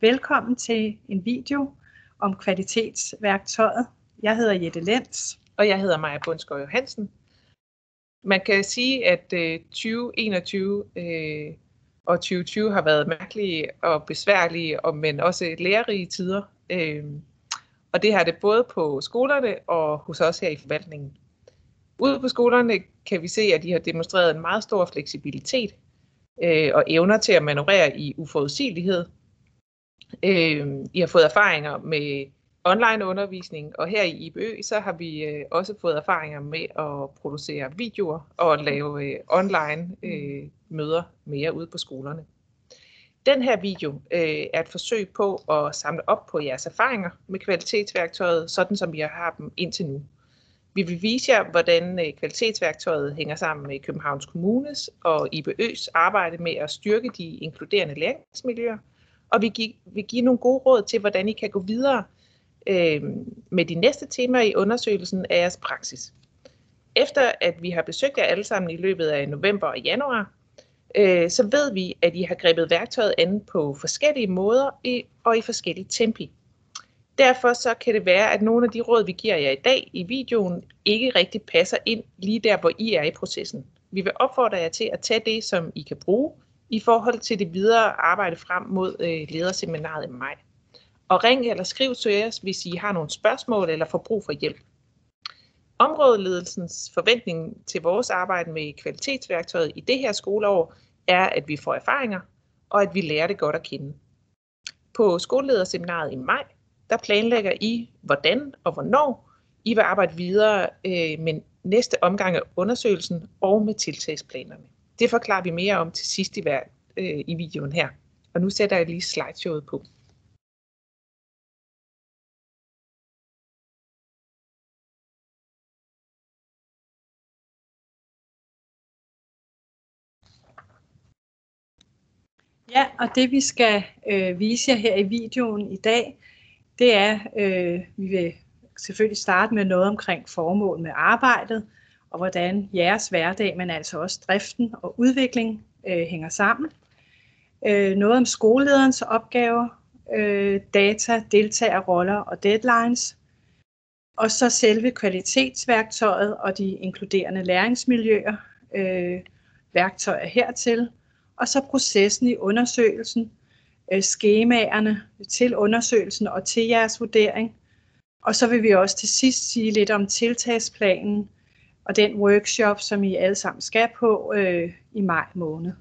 Velkommen til en video om kvalitetsværktøjet. Jeg hedder Jette Lenz. Og jeg hedder Maja Bundsgaard Johansen. Man kan sige, at øh, 2021 øh, og 2020 har været mærkelige og besværlige, men også lærerige tider. Øhm, og det har det både på skolerne og hos os her i forvaltningen. Ude på skolerne kan vi se, at de har demonstreret en meget stor fleksibilitet øh, og evner til at manøvrere i uforudsigelighed. Øh, I har fået erfaringer med online undervisning, og her i IBØ, så har vi øh, også fået erfaringer med at producere videoer og lave øh, online øh, møder mere ude på skolerne. Den her video øh, er et forsøg på at samle op på jeres erfaringer med kvalitetsværktøjet, sådan som vi har dem indtil nu. Vi vil vise jer, hvordan øh, kvalitetsværktøjet hænger sammen med Københavns Kommunes og IBØs arbejde med at styrke de inkluderende læringsmiljøer, og vi vil give nogle gode råd til, hvordan I kan gå videre øh, med de næste temaer i undersøgelsen af jeres praksis. Efter at vi har besøgt jer alle sammen i løbet af november og januar, øh, så ved vi, at I har grebet værktøjet an på forskellige måder i, og i forskellige tempi. Derfor så kan det være, at nogle af de råd, vi giver jer i dag i videoen, ikke rigtig passer ind lige der, hvor I er i processen. Vi vil opfordre jer til at tage det, som I kan bruge i forhold til det videre arbejde frem mod øh, lederseminaret i maj. Og ring eller skriv til os, hvis I har nogle spørgsmål eller får brug for hjælp. Områdeledelsens forventning til vores arbejde med kvalitetsværktøjet i det her skoleår er, at vi får erfaringer, og at vi lærer det godt at kende. På skolelederseminaret i maj, der planlægger I, hvordan og hvornår I vil arbejde videre øh, med næste omgang af undersøgelsen og med tiltagsplanerne. Det forklarer vi mere om til sidst i, hver, øh, i videoen her. Og nu sætter jeg lige slideshowet på. Ja, og det vi skal øh, vise jer her i videoen i dag, det er, øh, vi vil selvfølgelig starte med noget omkring formål med arbejdet, og hvordan jeres hverdag, men altså også driften og udvikling øh, hænger sammen. Øh, noget om skolelederens opgaver, øh, data, deltagerroller og deadlines. Og så selve kvalitetsværktøjet og de inkluderende læringsmiljøer, øh, værktøjer hertil. Og så processen i undersøgelsen, øh, skemaerne til undersøgelsen og til jeres vurdering. Og så vil vi også til sidst sige lidt om tiltagsplanen og den workshop, som I alle sammen skal på øh, i maj måned.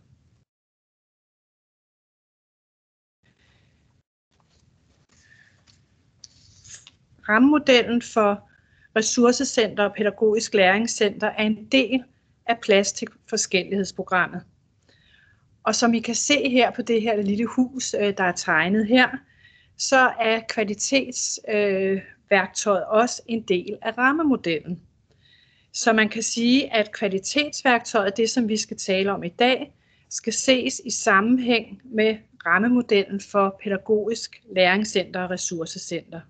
Rammemodellen for ressourcecenter og pædagogisk læringscenter er en del af plads til forskellighedsprogrammet. Og som I kan se her på det her lille hus, øh, der er tegnet her, så er kvalitetsværktøjet øh, også en del af rammemodellen. Så man kan sige, at kvalitetsværktøjet, det som vi skal tale om i dag, skal ses i sammenhæng med rammemodellen for pædagogisk læringscenter og ressourcecenter.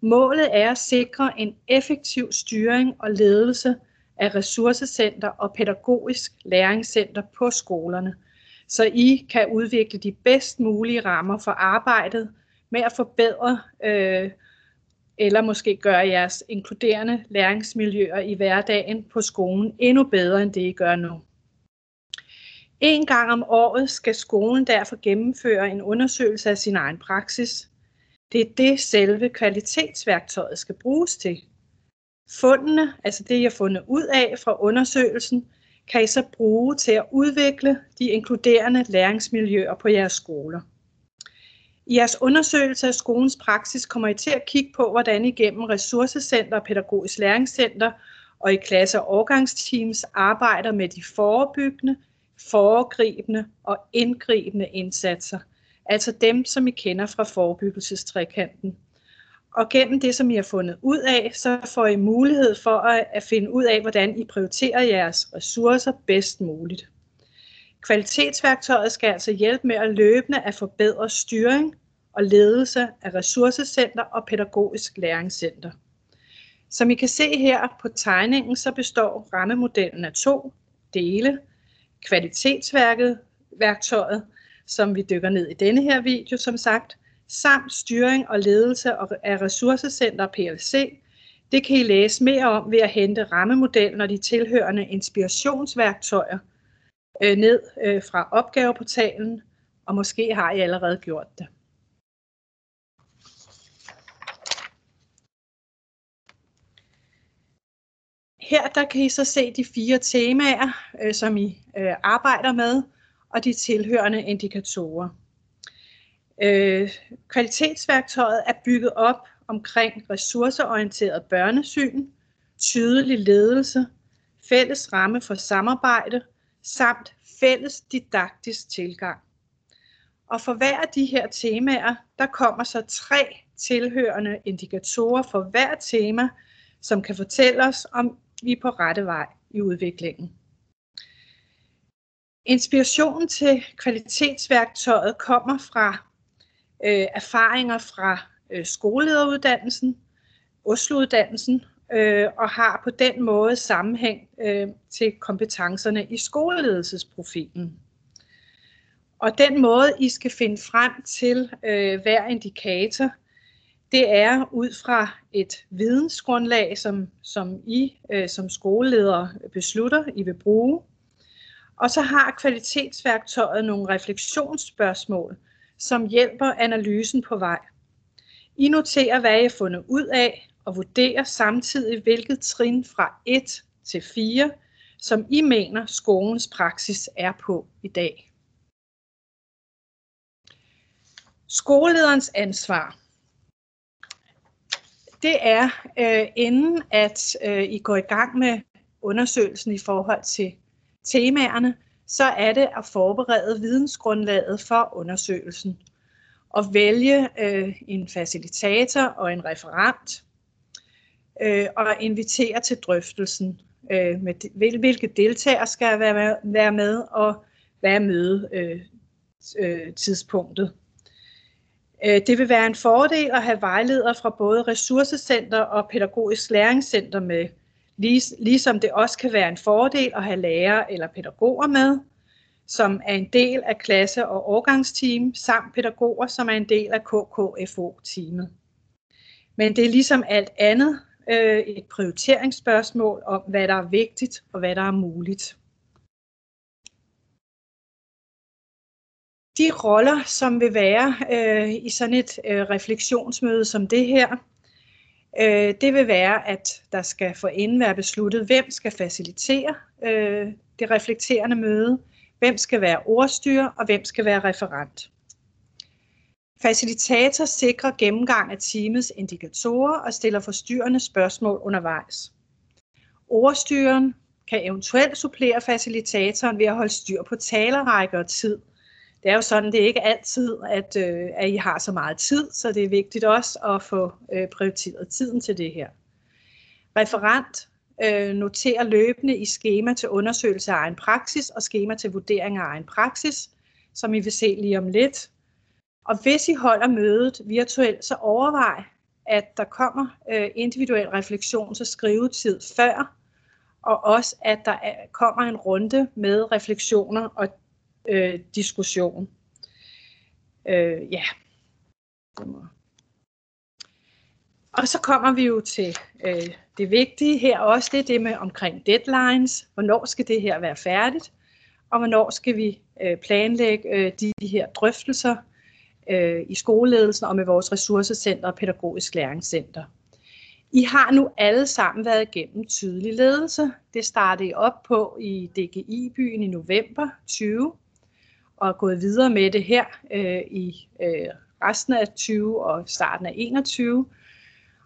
Målet er at sikre en effektiv styring og ledelse af ressourcecenter og pædagogisk læringscenter på skolerne – så I kan udvikle de bedst mulige rammer for arbejdet med at forbedre øh, eller måske gøre jeres inkluderende læringsmiljøer i hverdagen på skolen endnu bedre, end det I gør nu. En gang om året skal skolen derfor gennemføre en undersøgelse af sin egen praksis. Det er det selve kvalitetsværktøjet skal bruges til. Fundene, altså det, jeg har fundet ud af fra undersøgelsen, kan I så bruge til at udvikle de inkluderende læringsmiljøer på jeres skoler. I jeres undersøgelse af skolens praksis kommer I til at kigge på, hvordan I gennem ressourcecenter og pædagogisk læringscenter og i klasse- og årgangsteams arbejder med de forebyggende, foregribende og indgribende indsatser. Altså dem, som I kender fra forebyggelsestrekanten. Og gennem det, som I har fundet ud af, så får I mulighed for at finde ud af, hvordan I prioriterer jeres ressourcer bedst muligt. Kvalitetsværktøjet skal altså hjælpe med at løbende at forbedre styring og ledelse af ressourcecenter og pædagogisk læringscenter. Som I kan se her på tegningen, så består rammemodellen af to dele. Kvalitetsværket, værktøjet, som vi dykker ned i denne her video, som sagt, samt styring og ledelse af ressourcecenter PLC. Det kan I læse mere om ved at hente rammemodellen og de tilhørende inspirationsværktøjer øh, ned øh, fra opgaveportalen, og måske har I allerede gjort det. Her der kan I så se de fire temaer, øh, som I øh, arbejder med, og de tilhørende indikatorer. Øh, kvalitetsværktøjet er bygget op omkring ressourceorienteret børnesyn, tydelig ledelse, fælles ramme for samarbejde samt fælles didaktisk tilgang. Og for hver af de her temaer, der kommer så tre tilhørende indikatorer for hver tema, som kan fortælle os, om vi er på rette vej i udviklingen. Inspirationen til kvalitetsværktøjet kommer fra øh, erfaringer fra øh, skolelederuddannelsen, Oslouddannelsen, øh, og har på den måde sammenhæng øh, til kompetencerne i skoleledelsesprofilen. Og den måde, I skal finde frem til øh, hver indikator, det er ud fra et vidensgrundlag, som, som I øh, som skoleleder beslutter, I vil bruge. Og så har kvalitetsværktøjet nogle refleksionsspørgsmål, som hjælper analysen på vej. I noterer, hvad I har fundet ud af, og vurderer samtidig, hvilket trin fra 1 til 4, som I mener skolens praksis er på i dag. Skolelederens ansvar det er, øh, inden at øh, I går i gang med undersøgelsen i forhold til temaerne, så er det at forberede vidensgrundlaget for undersøgelsen og vælge øh, en facilitator og en referent øh, og invitere til drøftelsen øh, med hvilke deltagere skal være med, være med og hvad er møde øh, øh, tidspunktet. Øh, det vil være en fordel at have vejledere fra både ressourcecenter og pædagogisk læringscenter med, ligesom det også kan være en fordel at have lærere eller pædagoger med, som er en del af klasse- og årgangsteam, samt pædagoger, som er en del af KKFO-teamet. Men det er ligesom alt andet øh, et prioriteringsspørgsmål om, hvad der er vigtigt og hvad der er muligt. de roller, som vil være øh, i sådan et øh, refleksionsmøde som det her, øh, det vil være, at der skal for inden være besluttet, hvem skal facilitere øh, det reflekterende møde, hvem skal være ordstyrer og hvem skal være referent. Facilitator sikrer gennemgang af teamets indikatorer og stiller forstyrrende spørgsmål undervejs. Ordstyren kan eventuelt supplere facilitatoren ved at holde styr på talerrækker og tid, det er jo sådan, det er ikke altid, at, øh, at I har så meget tid, så det er vigtigt også at få øh, prioriteret tiden til det her. Referent øh, noterer løbende i skema til undersøgelse af egen praksis og skema til vurdering af egen praksis, som I vil se lige om lidt. Og hvis I holder mødet virtuelt, så overvej, at der kommer øh, individuel refleksion så skrivetid før, og også at der er, kommer en runde med refleksioner og øh, diskussion. Øh, ja. Og så kommer vi jo til øh, det vigtige her også, det er det med omkring deadlines. Hvornår skal det her være færdigt? Og hvornår skal vi øh, planlægge øh, de, de her drøftelser øh, i skoleledelsen og med vores ressourcecenter og pædagogisk læringscenter. I har nu alle sammen været igennem tydelig ledelse. Det startede I op på i DGI-byen i november 20 og er gået videre med det her øh, i øh, resten af 20 og starten af 21.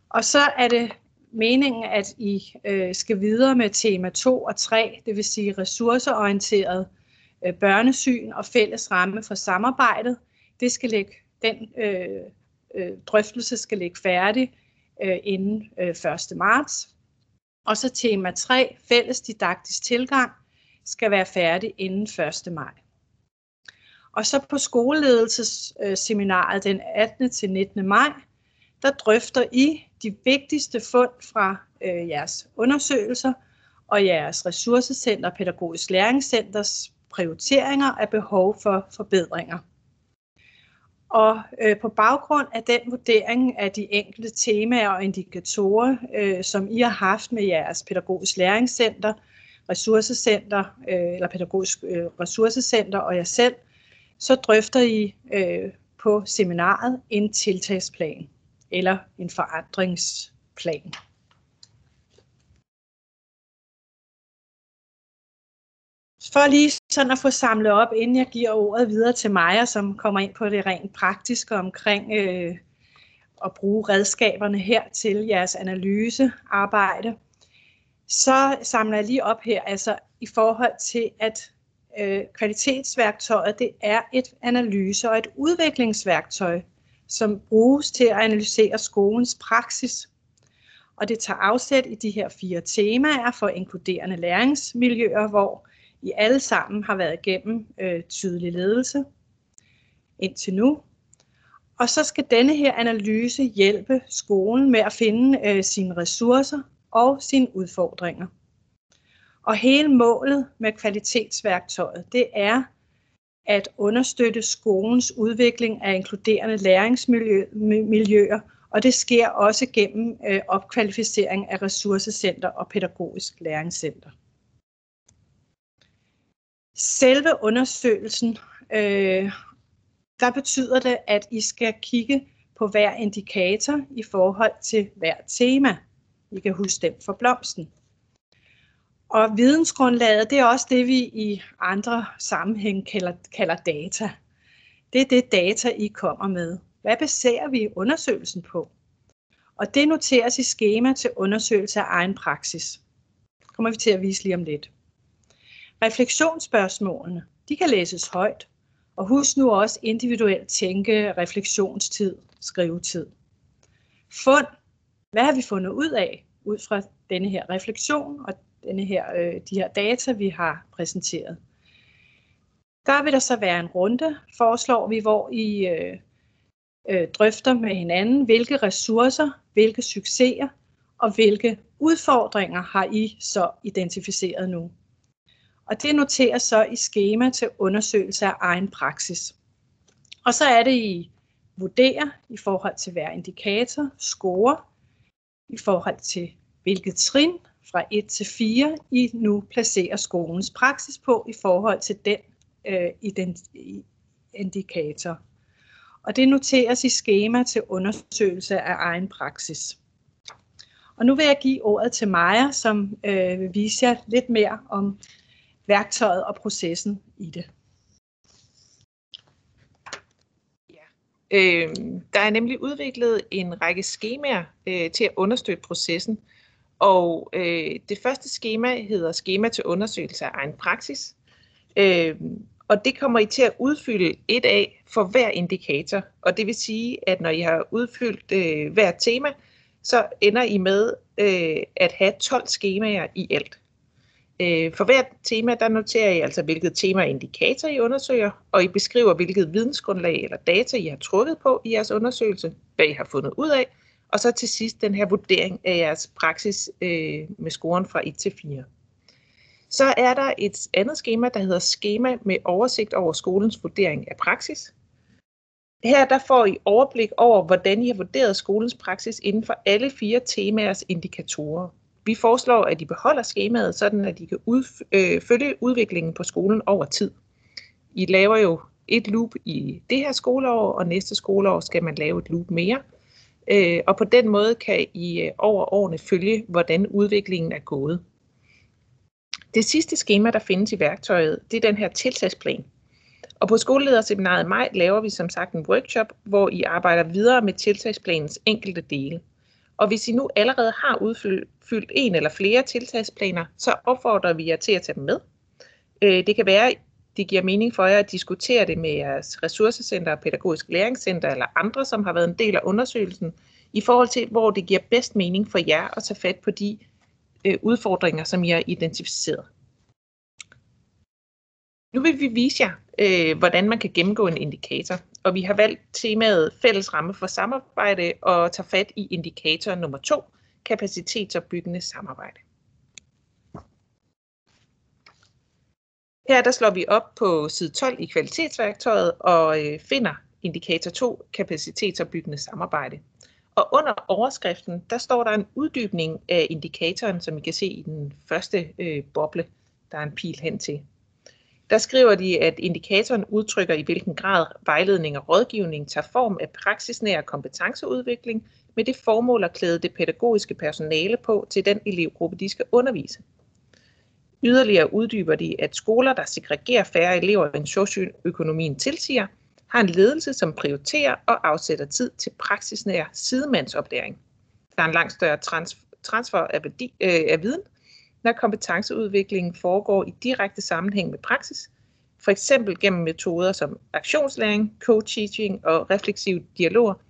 Og så er det meningen, at I øh, skal videre med tema 2 og 3, det vil sige ressourceorienteret øh, børnesyn og fælles ramme for samarbejdet. Det skal ligge, den øh, øh, drøftelse skal ligge færdig øh, inden øh, 1. marts. Og så tema 3, fælles didaktisk tilgang, skal være færdig inden 1. maj. Og så på skoleledelsesseminaret øh, den 18. til 19. maj, der drøfter I de vigtigste fund fra øh, jeres undersøgelser og jeres ressourcecenter Pædagogisk Læringscenters prioriteringer af behov for forbedringer. Og øh, på baggrund af den vurdering af de enkelte temaer og indikatorer, øh, som I har haft med jeres pædagogisk læringscenter, ressourcecenter øh, eller pædagogisk øh, ressourcecenter og jer selv, så drøfter I øh, på seminaret en tiltagsplan eller en forandringsplan. For lige sådan at få samlet op, inden jeg giver ordet videre til Maja, som kommer ind på det rent praktiske omkring øh, at bruge redskaberne her til jeres analysearbejde, så samler jeg lige op her, altså i forhold til, at øh, kvalitetsværktøjet, det er et analyse- og et udviklingsværktøj, som bruges til at analysere skolens praksis. Og det tager afsæt i de her fire temaer for inkluderende læringsmiljøer, hvor i alle sammen har været igennem øh, tydelig ledelse indtil nu. Og så skal denne her analyse hjælpe skolen med at finde øh, sine ressourcer og sine udfordringer. Og hele målet med kvalitetsværktøjet, det er at understøtte skolens udvikling af inkluderende læringsmiljøer, og det sker også gennem øh, opkvalificering af ressourcecenter og pædagogisk læringscenter. Selve undersøgelsen, øh, der betyder det, at I skal kigge på hver indikator i forhold til hver tema. I kan huske dem for blomsten. Og vidensgrundlaget, det er også det, vi i andre sammenhæng kalder, kalder data. Det er det data, I kommer med. Hvad baserer vi undersøgelsen på? Og det noteres i skema til undersøgelse af egen praksis. Det kommer vi til at vise lige om lidt. Refleksionsspørgsmålene, de kan læses højt. Og husk nu også individuelt tænke, refleksionstid, skrivetid. Fund. Hvad har vi fundet ud af ud fra denne her refleksion og denne her, øh, de her data, vi har præsenteret? Der vil der så være en runde, foreslår vi, hvor I øh, øh, drøfter med hinanden, hvilke ressourcer, hvilke succeser og hvilke udfordringer har I så identificeret nu. Og det noteres så i skema til undersøgelse af egen praksis. Og så er det i vurdere i forhold til hver indikator, score, i forhold til hvilket trin fra 1 til 4 I nu placerer skolens praksis på i forhold til den øh, indikator. Og det noteres i skema til undersøgelse af egen praksis. Og nu vil jeg give ordet til Maja, som øh, vil vise jer lidt mere om værktøjet og processen i det. Ja. Øh, der er nemlig udviklet en række skemaer øh, til at understøtte processen. Og øh, det første skema hedder Skema til undersøgelse af egen praksis. Øh, og det kommer I til at udfylde et af for hver indikator. Og det vil sige, at når I har udfyldt øh, hver tema, så ender I med øh, at have 12 skemaer i alt. Øh, for hvert tema, der noterer I altså, hvilket tema og indikator I undersøger, og I beskriver, hvilket vidensgrundlag eller data I har trukket på i jeres undersøgelse, hvad I har fundet ud af, og så til sidst den her vurdering af jeres praksis øh, med scoren fra 1 til 4. Så er der et andet skema, der hedder skema med oversigt over skolens vurdering af praksis. Her der får I overblik over, hvordan I har vurderet skolens praksis inden for alle fire temaers indikatorer. Vi foreslår, at de beholder skemaet, sådan at de kan ud, øh, følge udviklingen på skolen over tid. I laver jo et loop i det her skoleår, og næste skoleår skal man lave et loop mere. Øh, og på den måde kan I øh, over årene følge, hvordan udviklingen er gået. Det sidste skema, der findes i værktøjet, det er den her tiltagsplan. Og på skolelederseminaret i maj laver vi som sagt en workshop, hvor I arbejder videre med tiltagsplanens enkelte dele. Og hvis I nu allerede har udfyldt en eller flere tiltagsplaner, så opfordrer vi jer til at tage dem med. Øh, det kan være, det giver mening for jer at diskutere det med jeres ressourcecenter, pædagogisk læringscenter eller andre, som har været en del af undersøgelsen, i forhold til, hvor det giver bedst mening for jer at tage fat på de øh, udfordringer, som I har identificeret. Nu vil vi vise jer, øh, hvordan man kan gennemgå en indikator, og vi har valgt temaet fælles ramme for samarbejde og tager fat i indikator nummer 2, kapacitetsopbyggende samarbejde. Her der slår vi op på side 12 i kvalitetsværktøjet og øh, finder indikator 2, kapacitetsopbyggende samarbejde. Og under overskriften, der står der en uddybning af indikatoren, som I kan se i den første øh, boble, der er en pil hen til. Der skriver de, at indikatoren udtrykker i hvilken grad vejledning og rådgivning tager form af praksisnær kompetenceudvikling med det formål at klæde det pædagogiske personale på til den elevgruppe, de skal undervise. Yderligere uddyber de, at skoler, der segregerer færre elever end socioøkonomien tilsiger, har en ledelse, som prioriterer og afsætter tid til praksisnær sidemandsoplæring. Der er en langt større trans- transfer af, værdi, øh, af viden, når kompetenceudviklingen foregår i direkte sammenhæng med praksis, for eksempel gennem metoder som aktionslæring, co-teaching og refleksiv dialog,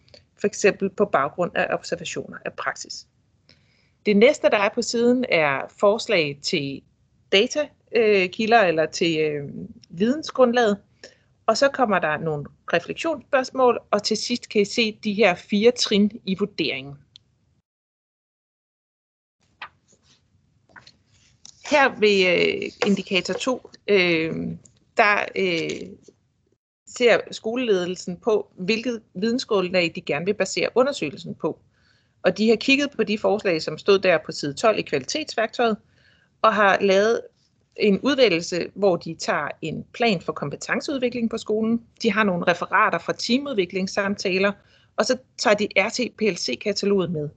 for eksempel på baggrund af observationer af praksis. Det næste, der er på siden, er forslag til datakilder eller til øh, vidensgrundlaget. Og så kommer der nogle refleksionsspørgsmål, og til sidst kan I se de her fire trin i vurderingen. Her ved øh, indikator 2, øh, der øh, ser skoleledelsen på, hvilket vidensgrundlag de gerne vil basere undersøgelsen på. Og de har kigget på de forslag, som stod der på side 12 i kvalitetsværktøjet, og har lavet en udvælgelse, hvor de tager en plan for kompetenceudvikling på skolen. De har nogle referater fra teamudviklingssamtaler, og så tager de RT-PLC-kataloget med.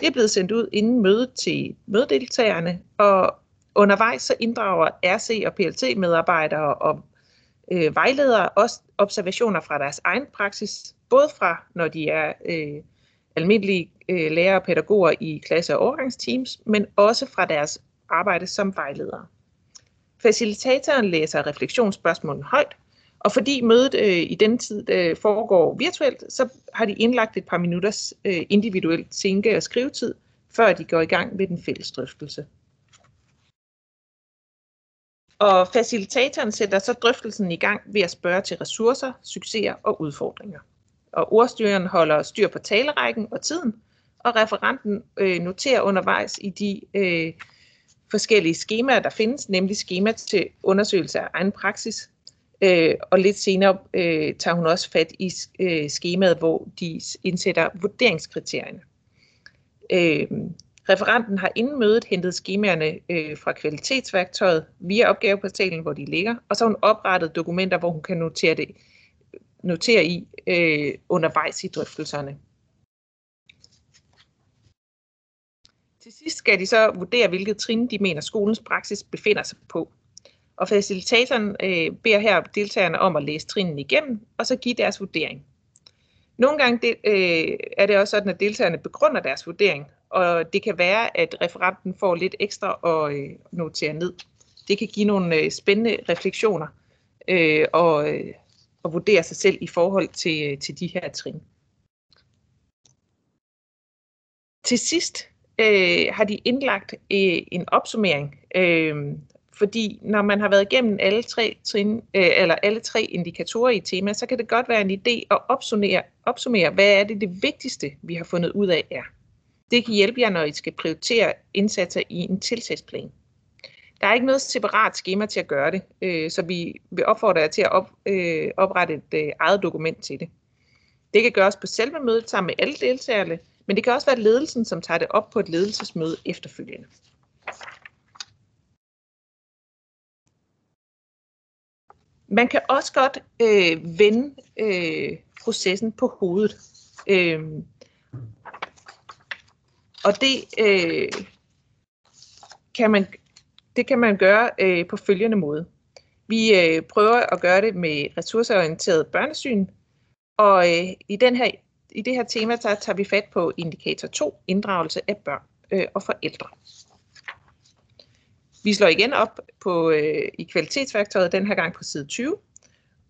Det er blevet sendt ud inden mødet til mødedeltagerne, og undervejs så inddrager RC og PLT-medarbejdere og øh, vejledere også observationer fra deres egen praksis, både fra når de er øh, almindelige øh, lærere og pædagoger i klasse- og overgangsteams, men også fra deres arbejde som vejledere. Facilitatoren læser refleksionsspørgsmålene højt, og fordi mødet øh, i den tid øh, foregår virtuelt, så har de indlagt et par minutters øh, individuelt tænke- og skrivetid, før de går i gang med den fælles drøftelse. Og facilitatoren sætter så drøftelsen i gang ved at spørge til ressourcer, succeser og udfordringer. Og ordstyreren holder styr på talerækken og tiden, og referenten øh, noterer undervejs i de øh, forskellige skemaer, der findes, nemlig skema til undersøgelse af egen praksis. Øh, og lidt senere øh, tager hun også fat i øh, skemaet, hvor de indsætter vurderingskriterierne. Øh, referenten har inden mødet hentet skemaerne øh, fra kvalitetsværktøjet via opgaveportalen, hvor de ligger, og så har hun oprettet dokumenter, hvor hun kan notere, det, notere i øh, undervejs i drøftelserne. Til sidst skal de så vurdere, hvilket trin de mener skolens praksis befinder sig på. Og facilitatoren øh, beder her deltagerne om at læse trinene igennem, og så give deres vurdering. Nogle gange de, øh, er det også sådan, at deltagerne begrunder deres vurdering, og det kan være, at referenten får lidt ekstra at øh, notere ned. Det kan give nogle øh, spændende refleksioner øh, og, øh, og vurdere sig selv i forhold til, øh, til de her trin. Til sidst øh, har de indlagt øh, en opsummering, øh, fordi når man har været igennem alle tre, trin, øh, eller alle tre indikatorer i tema, så kan det godt være en idé at opsummere, opsummere, hvad er det det vigtigste, vi har fundet ud af er. Det kan hjælpe jer, når I skal prioritere indsatser i en tiltagsplan. Der er ikke noget separat schema til at gøre det, øh, så vi vil opfordre jer til at op, øh, oprette et øh, eget dokument til det. Det kan gøres på selve mødet sammen med alle deltagerne, men det kan også være ledelsen, som tager det op på et ledelsesmøde efterfølgende. Man kan også godt øh, vende øh, processen på hovedet. Øh, og det øh, kan man det kan man gøre øh, på følgende måde. Vi øh, prøver at gøre det med ressourceorienteret børnesyn, og øh, i den her i det her tema der tager vi fat på indikator 2, inddragelse af børn øh, og forældre. Vi slår igen op på, øh, i kvalitetsværktøjet, den her gang på side 20,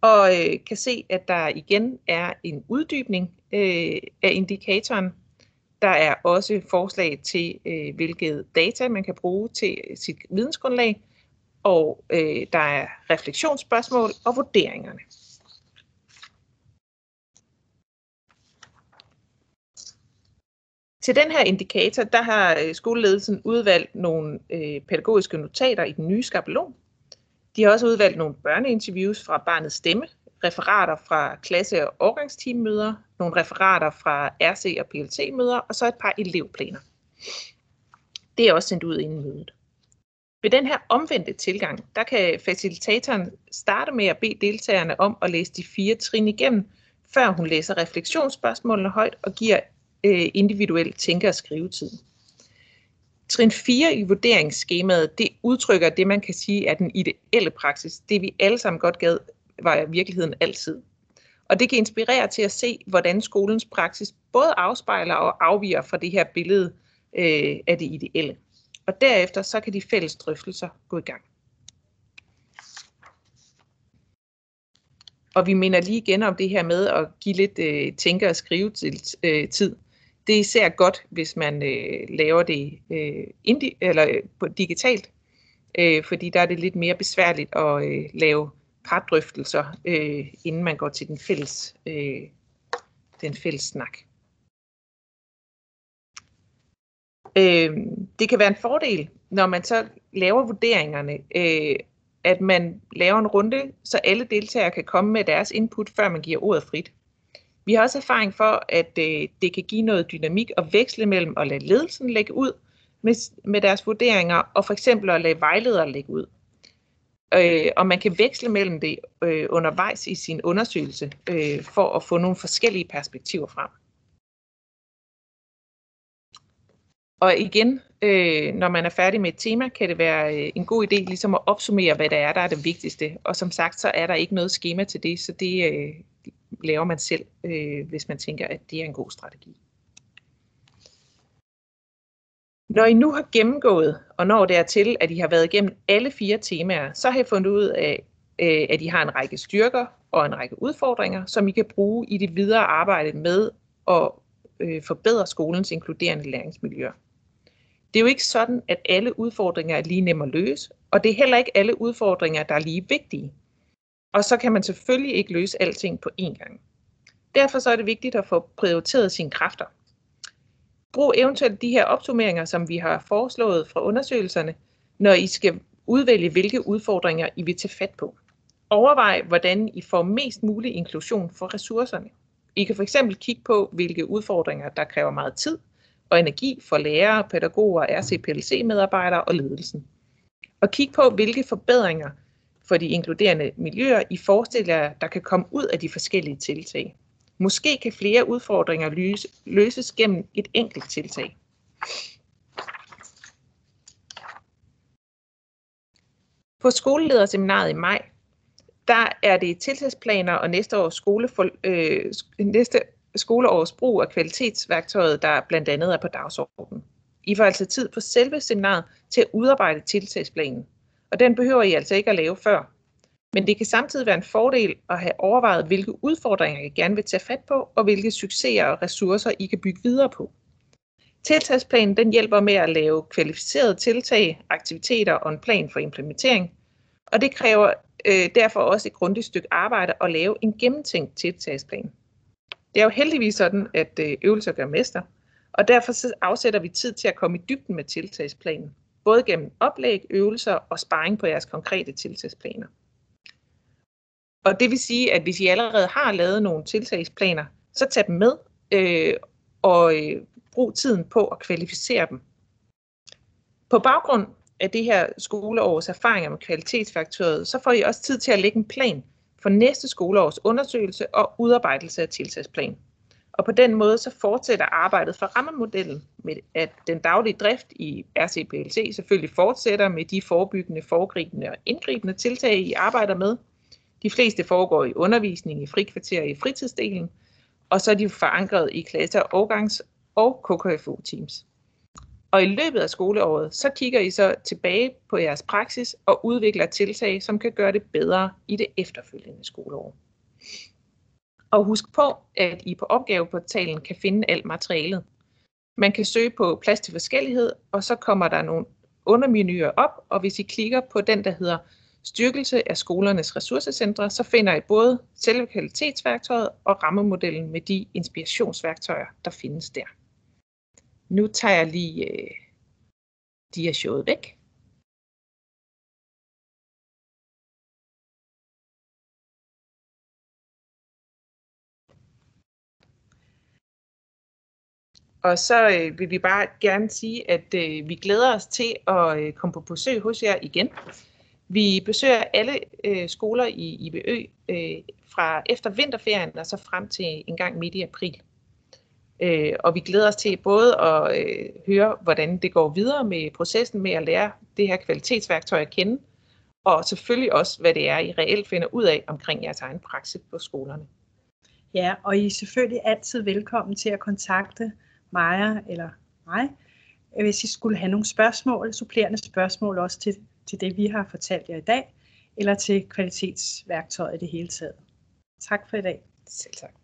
og øh, kan se, at der igen er en uddybning øh, af indikatoren. Der er også forslag til, øh, hvilket data man kan bruge til sit vidensgrundlag, og øh, der er refleksionsspørgsmål og vurderingerne. Til den her indikator, der har øh, skoleledelsen udvalgt nogle øh, pædagogiske notater i den nye skabelon. De har også udvalgt nogle børneinterviews fra barnets stemme, referater fra klasse- og årgangsteammøder, nogle referater fra RC- og PLT-møder, og så et par elevplaner. Det er også sendt ud inden mødet. Ved den her omvendte tilgang, der kan facilitatoren starte med at bede deltagerne om at læse de fire trin igennem, før hun læser refleksionsspørgsmålene højt og giver øh, individuel tænke- og skrivetid. Trin 4 i vurderingsskemaet, det udtrykker det, man kan sige er den ideelle praksis. Det vi alle sammen godt gad, var i virkeligheden altid. Og det kan inspirere til at se, hvordan skolens praksis både afspejler og afviger fra det her billede øh, af det ideelle. Og derefter så kan de fælles drøftelser gå i gang. Og vi minder lige igen om det her med at give lidt øh, tænke- og skrive til, øh, tid. Det er især godt, hvis man øh, laver det øh, indi- eller, øh, på digitalt, øh, fordi der er det lidt mere besværligt at øh, lave pardrøftelser, øh, inden man går til den fælles, øh, den fælles snak. Øh, det kan være en fordel, når man så laver vurderingerne, øh, at man laver en runde, så alle deltagere kan komme med deres input, før man giver ordet frit. Vi har også erfaring for, at øh, det kan give noget dynamik at veksle mellem at lade ledelsen lægge ud med, med deres vurderinger, og for eksempel at lade vejledere lægge ud. Øh, og man kan veksle mellem det øh, undervejs i sin undersøgelse, øh, for at få nogle forskellige perspektiver frem. Og igen, øh, når man er færdig med et tema, kan det være øh, en god idé ligesom at opsummere, hvad der er, der er det vigtigste. Og som sagt, så er der ikke noget schema til det, så det øh, laver man selv, øh, hvis man tænker, at det er en god strategi. Når I nu har gennemgået, og når det er til, at I har været igennem alle fire temaer, så har I fundet ud af, øh, at I har en række styrker og en række udfordringer, som I kan bruge i det videre arbejde med at øh, forbedre skolens inkluderende læringsmiljøer. Det er jo ikke sådan, at alle udfordringer er lige nemme at løse, og det er heller ikke alle udfordringer, der er lige vigtige. Og så kan man selvfølgelig ikke løse alting på én gang. Derfor så er det vigtigt at få prioriteret sine kræfter. Brug eventuelt de her opsummeringer, som vi har foreslået fra undersøgelserne, når I skal udvælge, hvilke udfordringer I vil tage fat på. Overvej, hvordan I får mest mulig inklusion for ressourcerne. I kan fx kigge på, hvilke udfordringer, der kræver meget tid og energi for lærere, pædagoger, RCPLC-medarbejdere og ledelsen. Og kig på, hvilke forbedringer for de inkluderende miljøer I forestiller jer, der kan komme ud af de forskellige tiltag. Måske kan flere udfordringer løses gennem et enkelt tiltag. På skolelederseminaret i maj, der er det tiltagsplaner og næste års, skole for, øh, næste skoleårs brug af kvalitetsværktøjet, der blandt andet er på dagsordenen. I får altså tid på selve seminaret til at udarbejde tiltagsplanen, og den behøver I altså ikke at lave før. Men det kan samtidig være en fordel at have overvejet, hvilke udfordringer I gerne vil tage fat på, og hvilke succeser og ressourcer I kan bygge videre på. Tiltagsplanen den hjælper med at lave kvalificerede tiltag, aktiviteter og en plan for implementering, og det kræver øh, derfor også et grundigt stykke arbejde at lave en gennemtænkt tiltagsplan. Det er jo heldigvis sådan, at øh, øvelser gør mester, og derfor så afsætter vi tid til at komme i dybden med tiltagsplanen, både gennem oplæg, øvelser og sparring på jeres konkrete tiltagsplaner. Og det vil sige, at hvis I allerede har lavet nogle tiltagsplaner, så tag dem med øh, og øh, brug tiden på at kvalificere dem. På baggrund af det her skoleårs erfaringer med kvalitetsfaktoret, så får I også tid til at lægge en plan for næste skoleårs undersøgelse og udarbejdelse af tiltagsplan. Og på den måde så fortsætter arbejdet for rammemodellen med, at den daglige drift i RCPLC selvfølgelig fortsætter med de forebyggende, foregribende og indgribende tiltag, I arbejder med. De fleste foregår i undervisning, i frikvarter i fritidsdelen, og så er de forankret i klasser, årgangs- og KKFU-teams. Og i løbet af skoleåret, så kigger I så tilbage på jeres praksis og udvikler tiltag, som kan gøre det bedre i det efterfølgende skoleår. Og husk på, at I på opgaveportalen kan finde alt materialet. Man kan søge på plads til forskellighed, og så kommer der nogle undermenuer op, og hvis I klikker på den, der hedder styrkelse af skolernes ressourcecentre, så finder I både selve kvalitetsværktøjet og rammemodellen med de inspirationsværktøjer, der findes der. Nu tager jeg lige øh, diashowet væk. Og så øh, vil vi bare gerne sige, at øh, vi glæder os til at øh, komme på besøg hos jer igen. Vi besøger alle øh, skoler i IBØ øh, fra efter vinterferien og så frem til en gang midt i april. Øh, og vi glæder os til både at øh, høre, hvordan det går videre med processen med at lære det her kvalitetsværktøj at kende, og selvfølgelig også, hvad det er, I reelt finder ud af omkring jeres egen praksis på skolerne. Ja, og I er selvfølgelig altid velkommen til at kontakte Maja eller mig, øh, hvis I skulle have nogle spørgsmål, supplerende spørgsmål også til, til det, vi har fortalt jer i dag, eller til kvalitetsværktøjet i det hele taget. Tak for i dag. Selv tak.